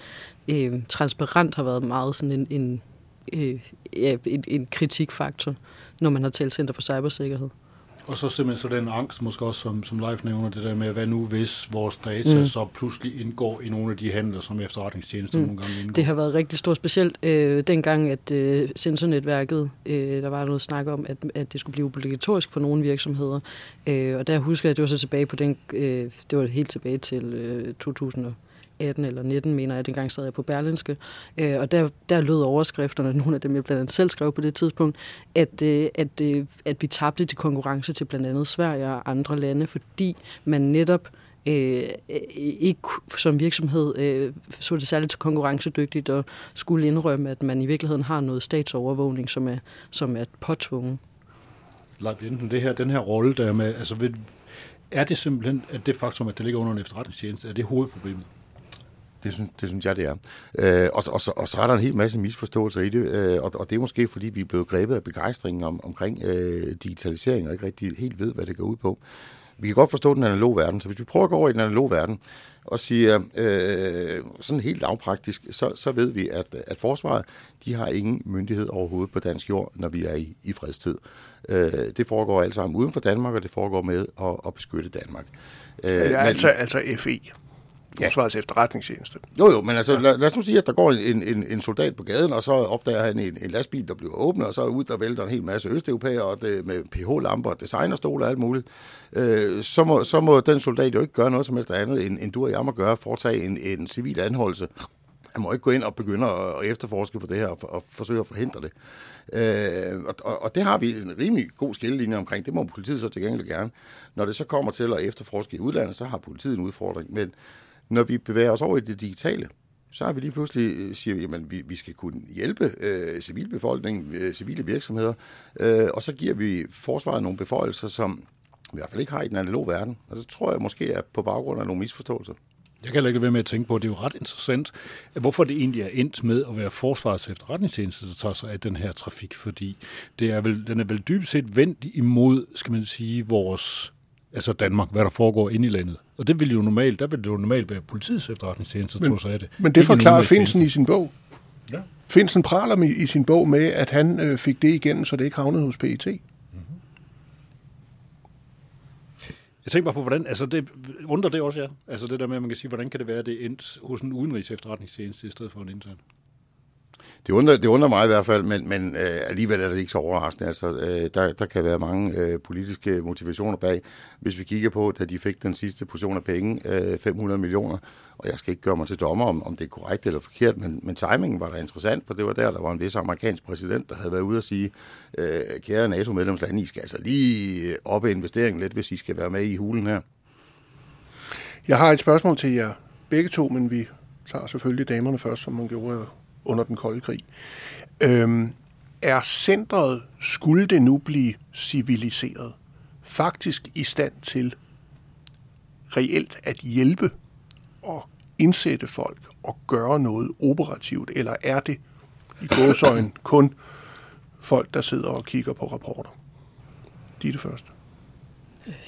Øh, transparent har været meget sådan en, en øh, ja, en, en kritikfaktor, når man har talt Center for Cybersikkerhed. Og så simpelthen så den angst, måske også som, som Leif nævner, det der med, hvad nu hvis vores data mm. så pludselig indgår i nogle af de handler, som efterretningstjenester mm. nogle gange indgår? Det har været rigtig stort, specielt øh, dengang, at øh, sensornetværket, øh, der var noget snak om, at, at det skulle blive obligatorisk for nogle virksomheder. Øh, og der husker jeg, at det var så tilbage på den, øh, det var helt tilbage til øh, 2000 18 eller 19, mener jeg, dengang sad jeg på Berlinske, øh, og der, der lød overskrifterne, [LAUGHS] nogle af dem jeg blandt andet selv skrev på det tidspunkt, at, øh, at, øh, at vi tabte til konkurrence til blandt andet Sverige og andre lande, fordi man netop øh, ikke som virksomhed øh, så det særligt til konkurrencedygtigt og skulle indrømme, at man i virkeligheden har noget statsovervågning, som er, som er påtvunget. Leif Jensen, det her, den her rolle der med, altså ved, er det simpelthen, at det faktum, at det ligger under en efterretningstjeneste, er det hovedproblemet? Det synes, det synes jeg, det er. Øh, og, og, så, og så er der en hel masse misforståelser i det, øh, og, og det er måske, fordi vi er blevet grebet af begejstringen om, omkring øh, digitalisering, og ikke rigtig helt ved, hvad det går ud på. Vi kan godt forstå den analoge verden, så hvis vi prøver at gå over i den analoge verden, og siger øh, sådan helt lavpraktisk, så, så ved vi, at, at forsvaret, de har ingen myndighed overhovedet på dansk jord, når vi er i, i fredstid. Øh, det foregår alt sammen uden for Danmark, og det foregår med at, at beskytte Danmark. Øh, ja, men, altså, altså FE. Forsvarets ja. efterretningstjeneste. Jo, jo, men altså, ja. lad, lad os nu sige, at der går en, en, en soldat på gaden, og så opdager han en, en lastbil, der bliver åbnet, og så ud, der vælter en hel masse østeuropæere, og det, med pH-lamper, designerstole og alt muligt. Øh, så, må, så må den soldat jo ikke gøre noget som helst andet, end, end du og jeg må gøre, foretage en, en civil anholdelse. Han må ikke gå ind og begynde at, efterforske på det her, og, og forsøge at forhindre det. Øh, og, og det har vi en rimelig god skillelinje omkring. Det må politiet så til gengæld gerne. Når det så kommer til at efterforske i udlandet, så har politiet en udfordring. Men når vi bevæger os over i det digitale, så har vi lige pludselig øh, siger, siger, at vi, vi skal kunne hjælpe øh, civilbefolkningen, øh, civile virksomheder, øh, og så giver vi forsvaret nogle beføjelser, som vi i hvert fald ikke har i den analoge verden. Og det tror jeg måske er på baggrund af nogle misforståelser. Jeg kan heller ikke være med at tænke på, at det er jo ret interessant, hvorfor det egentlig er endt med at være forsvarets efterretningstjeneste, der tager sig af den her trafik, fordi det er vel, den er vel dybest set vendt imod, skal man sige, vores, altså Danmark, hvad der foregår inde i landet. Og det vil jo normalt, der vil det jo normalt være politiets efterretningstjeneste, der tog sig af det. Men det Ikke forklarer. Finsen i sin bog. Ja. Finsen praler med, i sin bog med, at han øh, fik det igennem, så det ikke havnede hos PET. Jeg tænker bare på, hvordan, altså det, undrer det også, ja. Altså det der med, at man kan sige, hvordan kan det være, at det er endt hos en udenrigs efterretningstjeneste i stedet for en intern? Det undrer, det undrer mig i hvert fald, men, men øh, alligevel er det ikke så overraskende. Altså, øh, der, der kan være mange øh, politiske motivationer bag. Hvis vi kigger på, da de fik den sidste portion af penge, øh, 500 millioner, og jeg skal ikke gøre mig til dommer, om, om det er korrekt eller forkert, men, men timingen var da interessant, for det var der, der var en vis amerikansk præsident, der havde været ude og sige, øh, kære NATO-medlemslande, I skal altså lige op i investeringen lidt, hvis I skal være med i hulen her. Jeg har et spørgsmål til jer begge to, men vi tager selvfølgelig damerne først, som man gjorde under den kolde krig. Øhm, er centret, skulle det nu blive civiliseret, faktisk i stand til reelt at hjælpe og indsætte folk og gøre noget operativt, eller er det i gåsøjen kun folk, der sidder og kigger på rapporter? De er det første.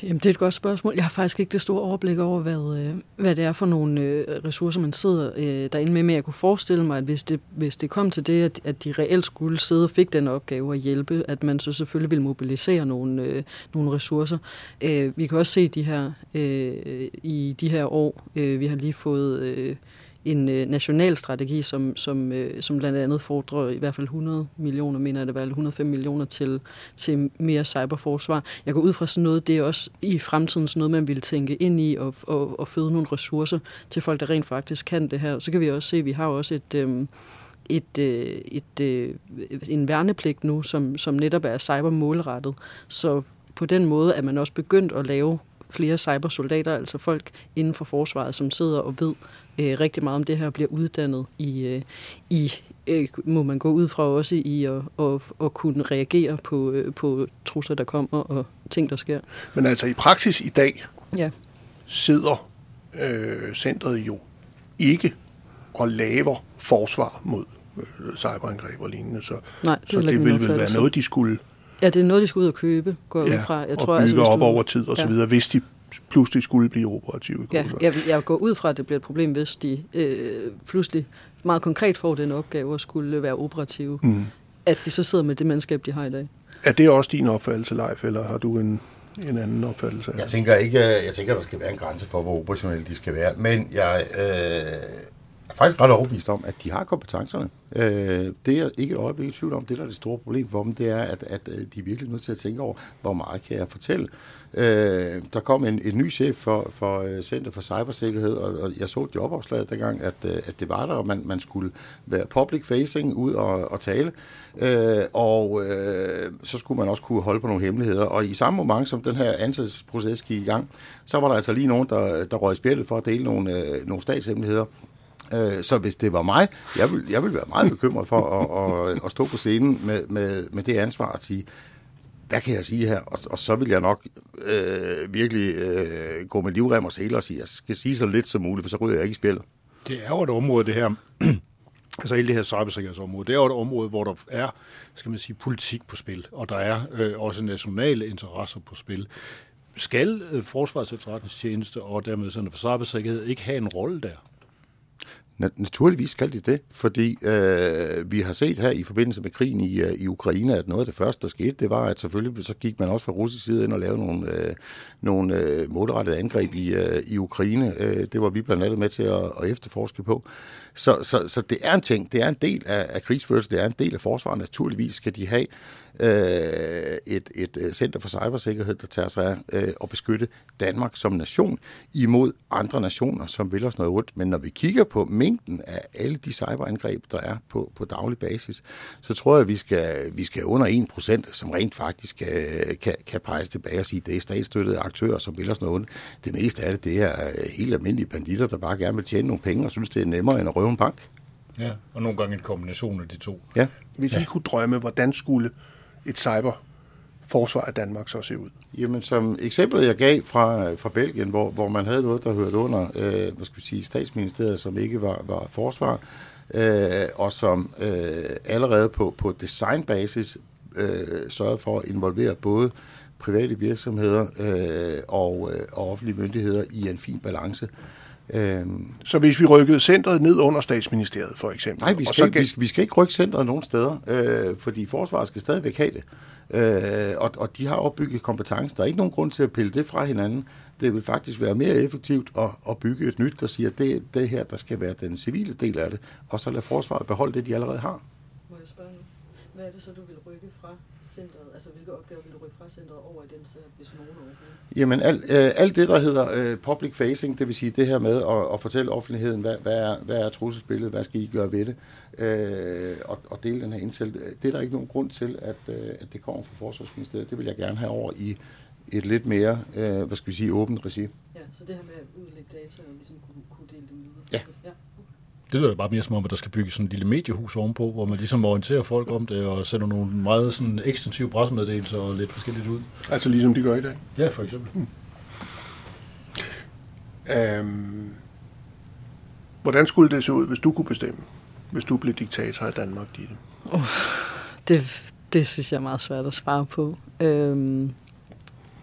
Jamen, det er et godt spørgsmål. Jeg har faktisk ikke det store overblik over, hvad, øh, hvad det er for nogle øh, ressourcer, man sidder øh, derinde med. Men jeg kunne forestille mig, at hvis det, hvis det kom til det, at, at de reelt skulle sidde og fik den opgave at hjælpe, at man så selvfølgelig ville mobilisere nogle, øh, nogle ressourcer. Øh, vi kan også se de her, øh, i de her år, øh, vi har lige fået... Øh, en øh, national strategi, som, som, øh, som blandt andet fordrer i hvert fald 100 millioner, mener jeg det var, eller 105 millioner til, til mere cyberforsvar. Jeg går ud fra sådan noget, det er også i fremtiden sådan noget, man vil tænke ind i og, og, og føde nogle ressourcer til folk, der rent faktisk kan det her. Så kan vi også se, at vi har også et... Øhm, øh, et, et, et, en værnepligt nu, som, som netop er cybermålrettet. Så på den måde er man også begyndt at lave flere cybersoldater, altså folk inden for forsvaret, som sidder og ved øh, rigtig meget om det her, bliver uddannet i, øh, i øh, må man gå ud fra også i at, at, at kunne reagere på, øh, på trusler, der kommer og ting, der sker. Men altså i praksis i dag Ja. sidder øh, centret jo ikke og laver forsvar mod øh, cyberangreb og lignende. Så, Nej, det så det min vil vel være noget, de skulle Ja, det er noget, de skal ud og købe, går jeg ud fra. Jeg og tror, bygge altså, hvis op du- over tid og så videre, hvis de pludselig skulle blive operative. Ja, jeg, jeg går ud fra, at det bliver et problem, hvis de øh, pludselig meget konkret får den opgave at skulle være operative. Mm. At de så sidder med det mandskab, de har i dag. Er det også din opfattelse, Leif, eller har du en, en anden opfattelse Jeg tænker ikke, jeg tænker, der skal være en grænse for, hvor operationelle de skal være, men jeg øh, er faktisk ret overbevist om, at de har kompetencerne. Øh, det er jeg ikke et øjeblik i tvivl om. Det, der er det store problem for dem, det er, at, at øh, de er virkelig nødt til at tænke over, hvor meget kan jeg fortælle. Øh, der kom en, en ny chef for, for øh, Center for Cybersikkerhed, og, og jeg så jobopslaget dengang, at, øh, at det var der, og man, man skulle være public facing ud og, og tale. Øh, og øh, så skulle man også kunne holde på nogle hemmeligheder. Og i samme moment, som den her ansættelsesproces gik i gang, så var der altså lige nogen, der, der røg spillet spjældet for at dele nogle, øh, nogle statshemmeligheder. Øh, Så hvis det var mig, jeg ville, jeg vil være meget bekymret for at, at, at stå på scenen med, med, med det ansvar at sige, hvad kan jeg sige her? Og, og så vil jeg nok øh, virkelig øh, gå med livrem og seler og sige, jeg skal sige så lidt som muligt, for så ryger jeg ikke i spillet. Det er jo et område, det her, [CLEARS THROAT] altså hele det her cybersikkerhedsområde, det er jo et område, hvor der er, skal man sige, politik på spil, og der er øh, også nationale interesser på spil. Skal øh, Forsvarets efterretningstjeneste og dermed sådan for cybersikkerhed ikke have en rolle der? Naturligvis skal de det, fordi øh, vi har set her i forbindelse med krigen i, øh, i Ukraine, at noget af det første, der skete, det var, at selvfølgelig så gik man også fra russisk side ind og lavede nogle, øh, nogle øh, målrettede angreb i, øh, i Ukraine. Øh, det var vi blandt andet med til at, at efterforske på. Så, så, så det er en ting, det er en del af, af krigsførelse, det er en del af forsvaret. Naturligvis skal de have øh, et, et øh, center for cybersikkerhed, der tager sig af øh, at beskytte Danmark som nation imod andre nationer, som vil os noget ondt. Men når vi kigger på mængden af alle de cyberangreb, der er på, på daglig basis, så tror jeg, at vi skal, vi skal under 1%, som rent faktisk kan, kan, kan peges tilbage og sige, at det er statsstøttede aktører, som vil os noget ondt. Det meste af det, det er øh, helt almindelige banditter, der bare gerne vil tjene nogle penge og synes, det er nemmere end at røve en bank. Ja, og nogle gange en kombination af de to. Ja. Hvis I kunne drømme, hvordan skulle et cyber forsvar af Danmark så se ud? Jamen, som eksemplet, jeg gav fra, fra Belgien, hvor, hvor man havde noget, der hørte under øh, hvad skal vi sige, statsministeriet, som ikke var, var forsvar, øh, og som øh, allerede på, på designbasis øh, sørgede for at involvere både private virksomheder øh, og, øh, og offentlige myndigheder i en fin balance. Øh, så hvis vi rykkede centret ned under statsministeriet, for eksempel? Nej, vi skal, ikke, vi, skal, vi skal ikke rykke centret nogen steder, øh, fordi forsvaret skal stadigvæk have det. Øh, og, og de har opbygget kompetence. Der er ikke nogen grund til at pille det fra hinanden. Det vil faktisk være mere effektivt at, at bygge et nyt, der siger, at det, det her, der skal være den civile del af det, og så lade forsvaret beholde det, de allerede har. Må jeg spørge nu? Hvad er det så, du vil rykke fra centret? Altså, hvilke opgaver vil du rykke fra centret over i den center, hvis nogen overhovedet? Jamen, alt, øh, alt det, der hedder øh, public facing, det vil sige det her med at, at fortælle offentligheden, hvad, hvad, er, hvad er trusselsbilledet, hvad skal I gøre ved det, øh, og, og dele den her indsæt. Det er der ikke nogen grund til, at, øh, at det kommer fra Forsvarsministeriet. Det vil jeg gerne have over i et lidt mere, øh, hvad skal vi sige, åbent regi. Ja, så det her med at udlægge data og ligesom kunne, kunne dele dem videre. Ja. ja. Det lyder bare mere som om, at der skal bygges sådan et lille mediehus ovenpå, hvor man ligesom orienterer folk om det og sender nogle meget sådan ekstensive pressemeddelelser og lidt forskelligt ud. Altså ligesom de gør i dag? Ja, for eksempel. Hmm. Øhm, hvordan skulle det se ud, hvis du kunne bestemme? Hvis du blev diktator i Danmark, Ditte? Oh, det, det synes jeg er meget svært at svare på. Øhm,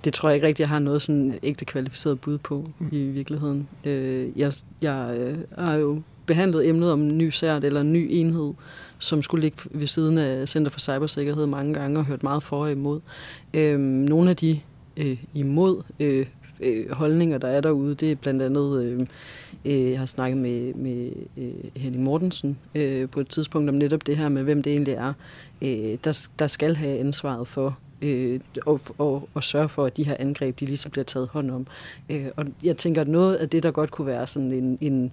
det tror jeg ikke rigtig, jeg har noget sådan ægte kvalificeret bud på mm. i virkeligheden. Øh, jeg jeg øh, har jo behandlet emnet om en ny sært eller en ny enhed, som skulle ligge ved siden af Center for Cybersikkerhed mange gange og hørt meget for og imod. Øh, nogle af de øh, imod øh, øh, holdninger, der er derude, det er blandt andet, øh, øh, jeg har snakket med, med øh, Henning Mortensen øh, på et tidspunkt om netop det her med, hvem det egentlig er, øh, der, der skal have ansvaret for øh, og, og, og sørge for, at de her angreb, de ligesom bliver taget hånd om. Øh, og jeg tænker, at noget af det, der godt kunne være sådan en, en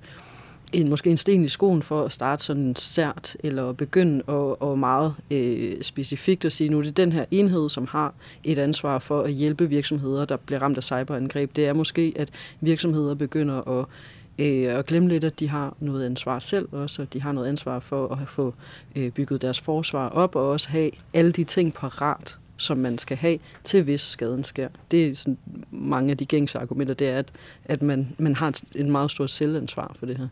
en, måske en sten i skoen for at starte sådan sært, eller begynde og, og meget øh, specifikt at sige, nu det er den her enhed, som har et ansvar for at hjælpe virksomheder, der bliver ramt af cyberangreb. Det er måske, at virksomheder begynder at øh, og glemme lidt, at de har noget ansvar selv også, og de har noget ansvar for at få øh, bygget deres forsvar op, og også have alle de ting parat, som man skal have, til hvis skaden sker. Det er sådan mange af de gængse argumenter, det er, at, at man, man har et, et meget stort selvansvar for det her.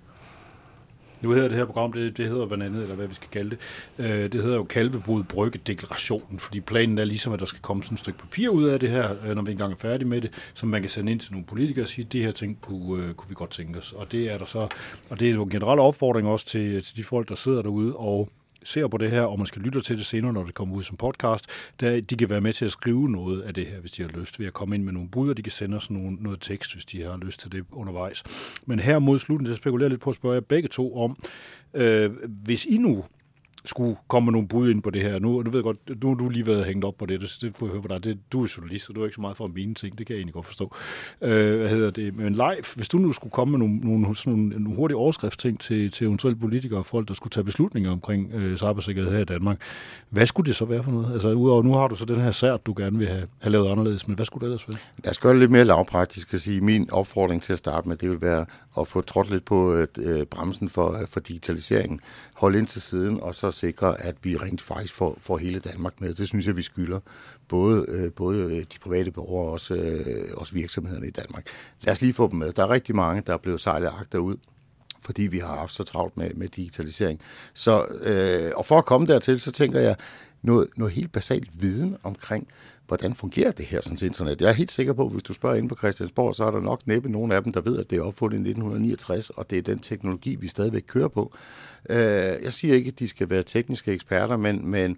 Nu hedder det her program, det, det hedder blandt andet, eller hvad vi skal kalde det, øh, det hedder jo Kalvebrud Brygge Deklarationen, fordi planen er ligesom, at der skal komme sådan et stykke papir ud af det her, øh, når vi engang er færdige med det, som man kan sende ind til nogle politikere og sige, det her ting kunne, øh, kunne vi godt tænke os. Og det er der så, og det er jo en generel opfordring også til, til de folk, der sidder derude og ser på det her, og måske lytter til det senere, når det kommer ud som podcast, der de kan være med til at skrive noget af det her, hvis de har lyst, ved at komme ind med nogle bud, og de kan sende os nogle, noget tekst, hvis de har lyst til det undervejs. Men her mod slutningen, så spekulerer lidt på at spørge jer begge to om, øh, hvis I nu skulle komme nogle bud ind på det her. Nu, du ved godt, nu har du lige været hængt op på det, det, det får jeg høre på dig. Det, du er journalist, så du er ikke så meget for mine ting, det kan jeg egentlig godt forstå. Øh, hvad hedder det? Men live, hvis du nu skulle komme med nogle, nogle, sådan nogle, nogle hurtige overskriftsting til, til eventuelle politikere og folk, der skulle tage beslutninger omkring øh, cybersikkerhed her i Danmark, hvad skulle det så være for noget? Altså, udover nu har du så den her sært, du gerne vil have, have lavet anderledes, men hvad skulle det ellers være? Jeg skal gøre det lidt mere lavpraktisk og sige. Min opfordring til at starte med, det vil være at få trådt lidt på øh, bremsen for, øh, for digitaliseringen holde ind til siden, og så sikre, at vi rent faktisk får, får hele Danmark med. Det synes jeg, vi skylder både, øh, både øh, de private borgere og også, øh, også virksomhederne i Danmark. Lad os lige få dem med. Der er rigtig mange, der er blevet sejlet agter ud fordi vi har haft så travlt med, med digitalisering. Så, øh, og for at komme dertil, så tænker jeg, noget, noget helt basalt viden omkring, hvordan fungerer det her sådan internet. Jeg er helt sikker på, at hvis du spørger ind på Christiansborg, så er der nok næppe nogen af dem, der ved, at det er opfundet i 1969, og det er den teknologi, vi stadigvæk kører på. Øh, jeg siger ikke, at de skal være tekniske eksperter, men, men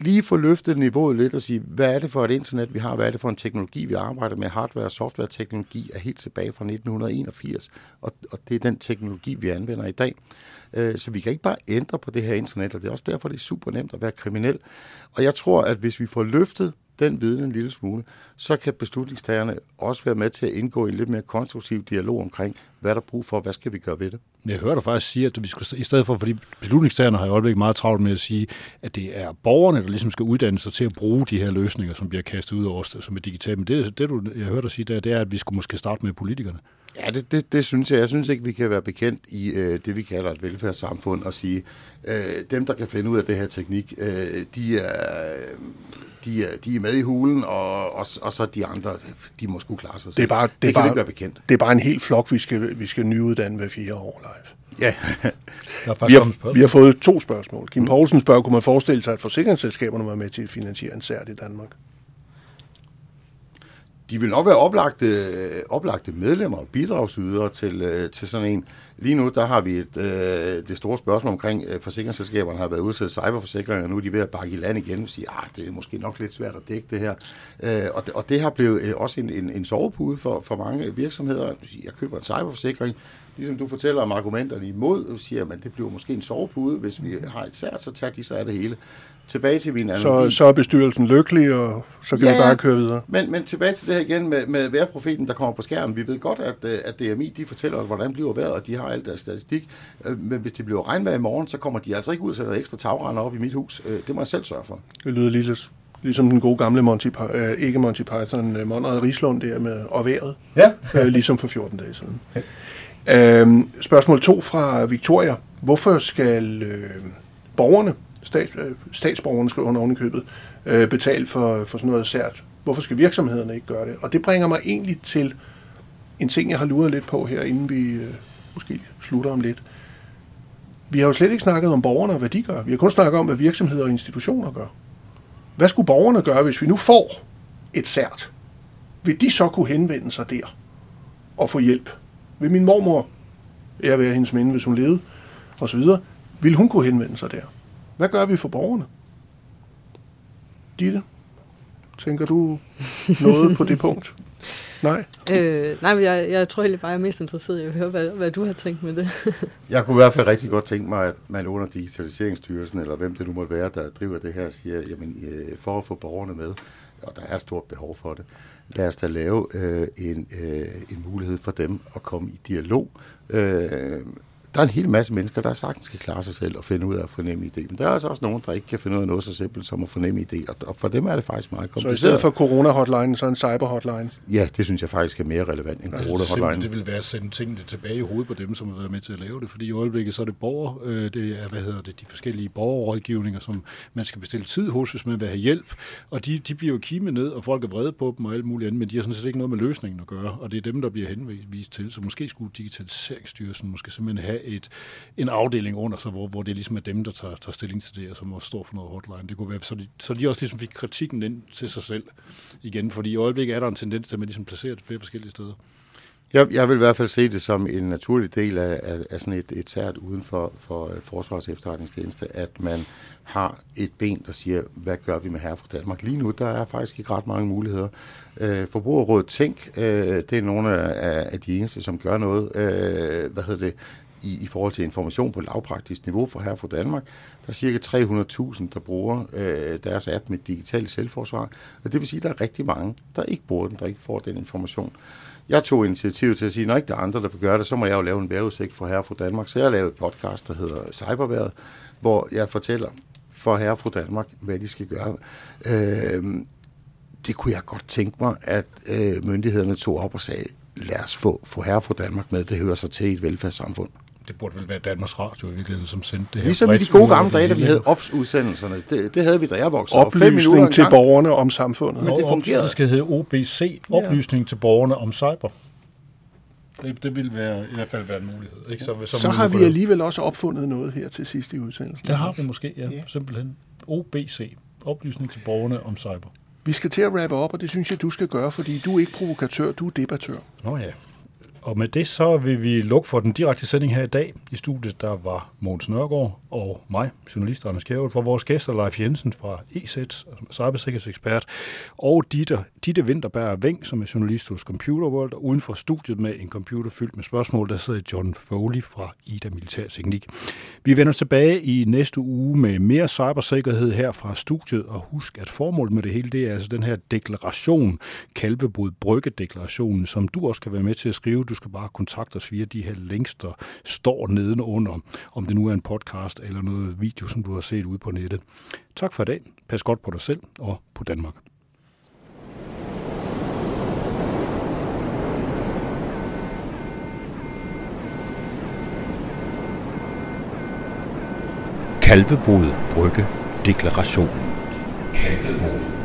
lige få løftet niveauet lidt og sige, hvad er det for et internet, vi har? Hvad er det for en teknologi, vi arbejder med? Hardware- og software-teknologi er helt tilbage fra 1981, og, og det er den teknologi, vi anvender i dag. Øh, så vi kan ikke bare ændre på det her internet, og det er også derfor, det er super nemt at være kriminel. Og jeg tror, at hvis vi får løftet den viden en lille smule, så kan beslutningstagerne også være med til at indgå i en lidt mere konstruktiv dialog omkring, hvad der er brug for, hvad skal vi gøre ved det. Jeg hører dig faktisk sige, at vi skal, i stedet for, fordi beslutningstagerne har i øjeblikket meget travlt med at sige, at det er borgerne, der ligesom skal uddanne sig til at bruge de her løsninger, som bliver kastet ud over os, som er digitale. Men det, det du, jeg hører dig sige, der, det er, at vi skulle måske starte med politikerne. Ja, det, det, det synes jeg. Jeg synes ikke, vi kan være bekendt i øh, det, vi kalder et velfærdssamfund, og sige, øh, dem, der kan finde ud af det her teknik, øh, de, er, de, er, de er med i hulen, og, og, og så de andre, de må sgu klare sig. Det, er bare, det, det er kan bare, ikke være bekendt. Det er bare en helt flok, vi skal, vi skal nyuddanne hver fire år live. Ja, Vi har, vi har fået to spørgsmål. Kim Poulsen spørger, kunne man forestille sig, at forsikringsselskaberne var med til at finansiere en sært i Danmark? De vil nok være oplagte, oplagte medlemmer og bidragsydere til, øh, til sådan en. Lige nu, der har vi et, øh, det store spørgsmål omkring, øh, forsikringsselskaberne har været udsat cyberforsikring, cyberforsikringer, og nu er de ved at bakke i land igen og sige, at det er måske nok lidt svært at dække det her. Øh, og, det, og det har blevet øh, også en, en, en sovepude for, for mange virksomheder. Jeg køber en cyberforsikring, ligesom du fortæller om argumenterne imod, siger, at det bliver måske en sovepude, hvis vi har et sært, så tager de sig af det hele. Tilbage til min Så, analogi. så er bestyrelsen lykkelig, og så kan Ja. vi bare køre videre. Men, men tilbage til det her igen med, med vejrprofeten, der kommer på skærmen. Vi ved godt, at, øh, at DMI de fortæller os, hvordan bliver vejret, og de har alt deres statistik. Øh, Men hvis det bliver regnvejr i morgen, så kommer de altså ikke ud og sætter ekstra tagrender op i mit hus. Øh, Det må jeg selv sørge for. Det lyder lige lidt, ligesom den gode gamle Monty, øh, ikke Monty Python, øh, Monrad Rislund der med og vejret, Ja. øh, ligesom for 14 dage siden. Øhm, spørgsmål 2 fra Victoria. Hvorfor skal øh, borgerne, stat, øh, statsborgerne skriver hun oven i købet, øh, betale for, for sådan noget sært? Hvorfor skal virksomhederne ikke gøre det? Og det bringer mig egentlig til en ting, jeg har luret lidt på her, inden vi øh, måske slutter om lidt. Vi har jo slet ikke snakket om borgerne og hvad de gør. Vi har kun snakket om, hvad virksomheder og institutioner gør. Hvad skulle borgerne gøre, hvis vi nu får et sært? Vil de så kunne henvende sig der og få hjælp? Vil min mormor, jeg være hendes minde, hvis hun levede, og så videre, vil hun kunne henvende sig der? Hvad gør vi for borgerne? Ditte, tænker du noget på det punkt? Nej? [LAUGHS] Øh, nej, men jeg, jeg tror egentlig bare, jeg er mest interesseret i at høre, hvad, hvad du har tænkt med det. [LAUGHS] Jeg kunne i hvert fald rigtig godt tænke mig, at man under Digitaliseringsstyrelsen, eller hvem det nu måtte være, der driver det her, siger, jamen øh, for at få borgerne med, og der er et stort behov for det, lad os da lave øh, en, øh, en mulighed for dem at komme i dialog. Øh, der er en hel masse mennesker, der sagtens kan klare sig selv og finde ud af at fornemme idé. Men der er altså også nogen, der ikke kan finde ud af noget så simpelt som at fornemme idé, og, og for dem er det faktisk meget Så kompliceret. i stedet for corona-hotline, så en cyber-hotline. Ja, det synes jeg faktisk er mere relevant end Altså, corona det, simpelthen, hotline. det vil være at sende tingene tilbage i hovedet på dem, som har været med til at lave det, fordi i øjeblikket så er det borger, øh, det er, hvad hedder det, de forskellige borgerrådgivninger, som man skal bestille tid hos, hvis man vil have hjælp, og de, de bliver jo kimet ned, og folk er vrede på dem og alt muligt andet, men de har sådan set ikke noget med løsningen at gøre, og det er dem, der bliver henvist til, så måske skulle Digitaliseringsstyrelsen måske simpelthen have et, en afdeling under sig, hvor, hvor det ligesom er dem, der tager, tager stilling til det, og som også står for noget hotline. Det kunne være, så de, så de også ligesom fik kritikken ind til sig selv igen, fordi i øjeblikket er der en tendens til, at man ligesom placerer det flere forskellige steder. Jeg, jeg vil i hvert fald se det som en naturlig del af, af, af sådan et, et sært uden for, for øh, Forsvars efterretningstjeneste, at man har et ben, der siger, hvad gør vi med her fra Danmark? Lige nu, der er faktisk ikke ret mange muligheder. Øh, Forbrugerrådet Tænk, øh, det er nogle af, af de eneste, som gør noget, øh, hvad hedder det, i, i forhold til information på lavpraktisk niveau for her fra Danmark. Der er cirka 300.000, der bruger øh, deres app med digital selvforsvar. Og det vil sige, at der er rigtig mange, der ikke bruger den, der ikke får den information. Jeg tog initiativ til at sige, når ikke der er andre, der vil gøre det, så må jeg jo lave en vejrudsigt for herre fra Danmark. Så jeg har lavet et podcast, der hedder Cyberværet, hvor jeg fortæller for herre fra Danmark, hvad de skal gøre. Øh, det kunne jeg godt tænke mig, at øh, myndighederne tog op og sagde, lad os få, få herre fra Danmark med, det hører sig til i et velfærdssamfund. Det burde vel være Danmarks Radio i virkeligheden, som sendte det her. Ligesom i de gode gamle dage, da vi havde OBS-udsendelserne. Det, det havde vi, da jeg voksede op. Oplysning til borgerne om samfundet. Men det Og- fungerede. Det skal hedde OBC, oplysning til borgerne om cyber. Det, det vil være, i hvert fald være en mulighed. Ikke? Så, så, Så har vi alligevel også opfundet noget her til sidst i udsendelsen. Det har vi måske, ja, simpelthen. OBC, oplysning til borgerne om cyber. Vi skal til at rappe op, og det synes jeg, du skal gøre, fordi du er ikke provokatør, du er debattør. Nå ja. Og med det så vil vi lukke for den direkte sending her i dag. I studiet der var Mogens Nørgaard og mig, journalist Anders Kjærhult, for vores gæster Leif Jensen fra EZ, cybersikkerhedsekspert, og Ditte, Ditte Winterberg Veng, som er journalist hos Computer World, og uden for studiet med en computer fyldt med spørgsmål, der sidder John Foley fra Ida Militærteknik. Vi vender tilbage i næste uge med mere cybersikkerhed her fra studiet, og husk, at formålet med det hele, det er altså den her deklaration, Kalvebod Brygge-deklarationen, som du også kan være med til at skrive. Du skal bare kontakte os via de her links, der står nedenunder, om det nu er en podcast eller noget video, som du har set ude på nettet. Tak for i dag. Pas godt på dig selv og på Danmark. Kalvebod Brygge Deklarationen. Kalvebod